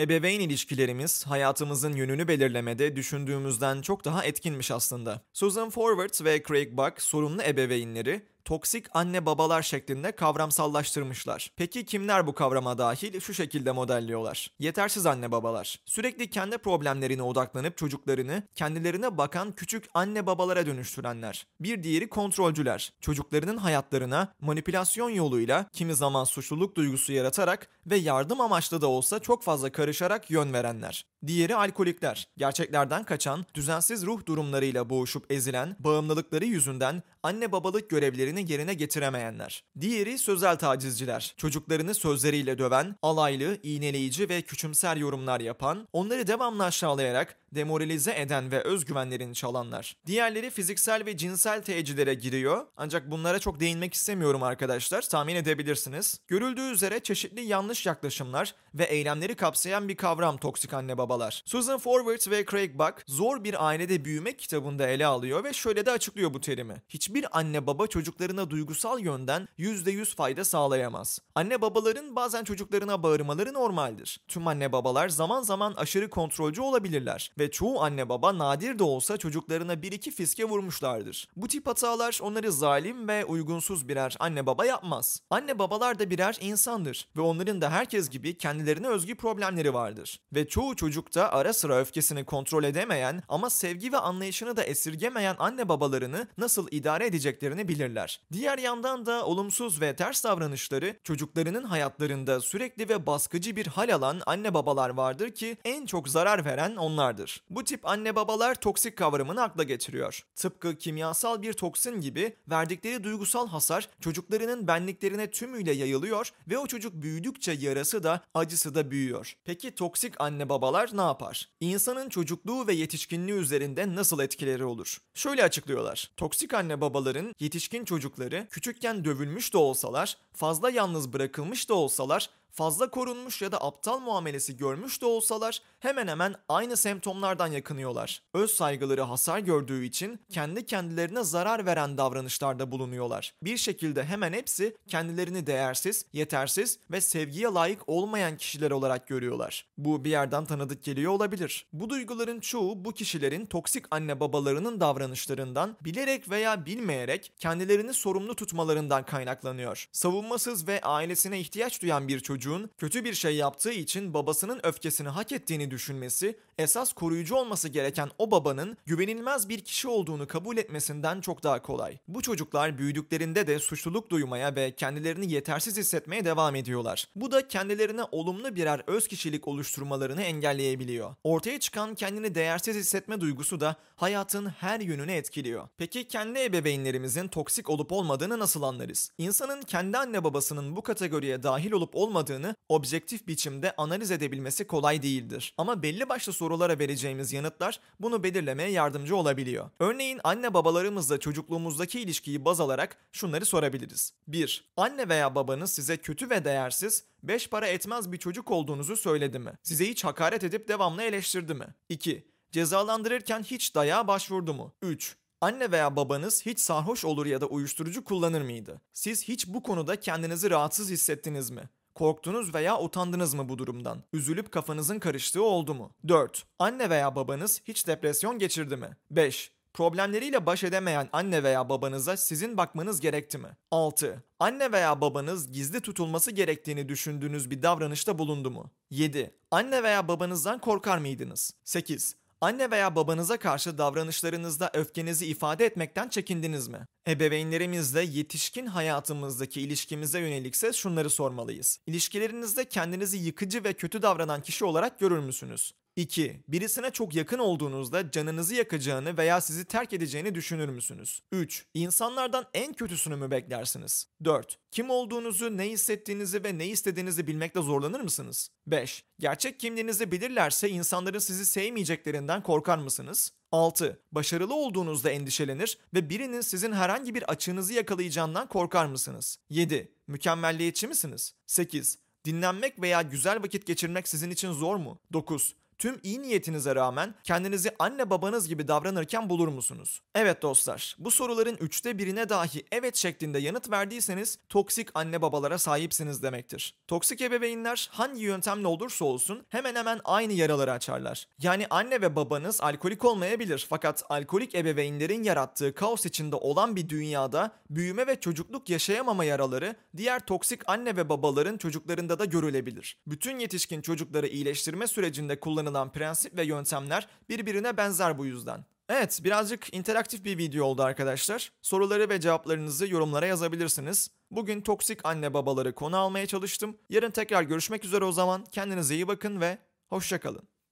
Ebeveyn ilişkilerimiz hayatımızın yönünü belirlemede düşündüğümüzden çok daha etkinmiş aslında. Susan Forward ve Craig Buck sorunlu ebeveynleri toksik anne babalar şeklinde kavramsallaştırmışlar. Peki kimler bu kavrama dahil şu şekilde modelliyorlar? Yetersiz anne babalar. Sürekli kendi problemlerine odaklanıp çocuklarını kendilerine bakan küçük anne babalara dönüştürenler. Bir diğeri kontrolcüler. Çocuklarının hayatlarına manipülasyon yoluyla kimi zaman suçluluk duygusu yaratarak ve yardım amaçlı da olsa çok fazla karışarak yön verenler. Diğeri alkolikler. Gerçeklerden kaçan, düzensiz ruh durumlarıyla boğuşup ezilen, bağımlılıkları yüzünden anne babalık görevlerini yerine getiremeyenler. Diğeri sözel tacizciler. Çocuklarını sözleriyle döven, alaylı, iğneleyici ve küçümser yorumlar yapan, onları devamlı aşağılayarak demoralize eden ve özgüvenlerini çalanlar. Diğerleri fiziksel ve cinsel tecilere giriyor. Ancak bunlara çok değinmek istemiyorum arkadaşlar. Tahmin edebilirsiniz. Görüldüğü üzere çeşitli yanlış yaklaşımlar ve eylemleri kapsayan bir kavram toksik anne babalar. Susan Forward ve Craig Buck Zor Bir Ailede Büyümek kitabında ele alıyor ve şöyle de açıklıyor bu terimi. Hiçbir anne baba çocuklarına duygusal yönden %100 fayda sağlayamaz. Anne babaların bazen çocuklarına bağırmaları normaldir. Tüm anne babalar zaman zaman aşırı kontrolcü olabilirler ve çoğu anne baba nadir de olsa çocuklarına bir iki fiske vurmuşlardır. Bu tip hatalar onları zalim ve uygunsuz birer anne baba yapmaz. Anne babalar da birer insandır ve onların da herkes gibi kendilerine özgü problemleri vardır. Ve çoğu çocukta ara sıra öfkesini kontrol edemeyen ama sevgi ve anlayışını da esirgemeyen anne babalarını nasıl idare edeceklerini bilirler. Diğer yandan da olumsuz ve ters davranışları çocuklarının hayatlarında sürekli ve baskıcı bir hal alan anne babalar vardır ki en çok zarar veren onlardır. Bu tip anne babalar toksik kavramını akla getiriyor. Tıpkı kimyasal bir toksin gibi verdikleri duygusal hasar çocuklarının benliklerine tümüyle yayılıyor ve o çocuk büyüdükçe yarası da acısı da büyüyor. Peki toksik anne babalar ne yapar? İnsanın çocukluğu ve yetişkinliği üzerinde nasıl etkileri olur? Şöyle açıklıyorlar. Toksik anne babaların yetişkin çocukları küçükken dövülmüş de olsalar, fazla yalnız bırakılmış da olsalar fazla korunmuş ya da aptal muamelesi görmüş de olsalar hemen hemen aynı semptomlardan yakınıyorlar. Öz saygıları hasar gördüğü için kendi kendilerine zarar veren davranışlarda bulunuyorlar. Bir şekilde hemen hepsi kendilerini değersiz, yetersiz ve sevgiye layık olmayan kişiler olarak görüyorlar. Bu bir yerden tanıdık geliyor olabilir. Bu duyguların çoğu bu kişilerin toksik anne babalarının davranışlarından bilerek veya bilmeyerek kendilerini sorumlu tutmalarından kaynaklanıyor. Savunmasız ve ailesine ihtiyaç duyan bir çocuk çocuğun kötü bir şey yaptığı için babasının öfkesini hak ettiğini düşünmesi, esas koruyucu olması gereken o babanın güvenilmez bir kişi olduğunu kabul etmesinden çok daha kolay. Bu çocuklar büyüdüklerinde de suçluluk duymaya ve kendilerini yetersiz hissetmeye devam ediyorlar. Bu da kendilerine olumlu birer öz kişilik oluşturmalarını engelleyebiliyor. Ortaya çıkan kendini değersiz hissetme duygusu da hayatın her yönünü etkiliyor. Peki kendi ebeveynlerimizin toksik olup olmadığını nasıl anlarız? İnsanın kendi anne babasının bu kategoriye dahil olup olmadığını olmadığını objektif biçimde analiz edebilmesi kolay değildir. Ama belli başlı sorulara vereceğimiz yanıtlar bunu belirlemeye yardımcı olabiliyor. Örneğin anne babalarımızla çocukluğumuzdaki ilişkiyi baz alarak şunları sorabiliriz. 1. Anne veya babanız size kötü ve değersiz, beş para etmez bir çocuk olduğunuzu söyledi mi? Size hiç hakaret edip devamlı eleştirdi mi? 2. Cezalandırırken hiç dayağa başvurdu mu? 3. Anne veya babanız hiç sarhoş olur ya da uyuşturucu kullanır mıydı? Siz hiç bu konuda kendinizi rahatsız hissettiniz mi? Korktunuz veya utandınız mı bu durumdan? Üzülüp kafanızın karıştığı oldu mu? 4. Anne veya babanız hiç depresyon geçirdi mi? 5. Problemleriyle baş edemeyen anne veya babanıza sizin bakmanız gerekti mi? 6. Anne veya babanız gizli tutulması gerektiğini düşündüğünüz bir davranışta bulundu mu? 7. Anne veya babanızdan korkar mıydınız? 8. Anne veya babanıza karşı davranışlarınızda öfkenizi ifade etmekten çekindiniz mi? Ebeveynlerimizle yetişkin hayatımızdaki ilişkimize yönelikse şunları sormalıyız. İlişkilerinizde kendinizi yıkıcı ve kötü davranan kişi olarak görür müsünüz? 2. Birisine çok yakın olduğunuzda canınızı yakacağını veya sizi terk edeceğini düşünür müsünüz? 3. İnsanlardan en kötüsünü mü beklersiniz? 4. Kim olduğunuzu, ne hissettiğinizi ve ne istediğinizi bilmekte zorlanır mısınız? 5. Gerçek kimliğinizi bilirlerse insanların sizi sevmeyeceklerinden korkar mısınız? 6. Başarılı olduğunuzda endişelenir ve birinin sizin herhangi bir açığınızı yakalayacağından korkar mısınız? 7. Mükemmelliyetçi misiniz? 8. Dinlenmek veya güzel vakit geçirmek sizin için zor mu? 9. tüm iyi niyetinize rağmen kendinizi anne babanız gibi davranırken bulur musunuz? Evet dostlar, bu soruların üçte birine dahi evet şeklinde yanıt verdiyseniz toksik anne babalara sahipsiniz demektir. Toksik ebeveynler hangi yöntemle olursa olsun hemen hemen aynı yaraları açarlar. Yani anne ve babanız alkolik olmayabilir fakat alkolik ebeveynlerin yarattığı kaos içinde olan bir dünyada büyüme ve çocukluk yaşayamama yaraları diğer toksik anne ve babaların çocuklarında da görülebilir. Bütün yetişkin çocukları iyileştirme sürecinde kullanılan prensip ve yöntemler birbirine benzer bu yüzden. Evet, birazcık interaktif bir video oldu arkadaşlar. Soruları ve cevaplarınızı yorumlara yazabilirsiniz. Bugün toksik anne babaları konu almaya çalıştım. Yarın tekrar görüşmek üzere o zaman. Kendinize iyi bakın ve hoşçakalın.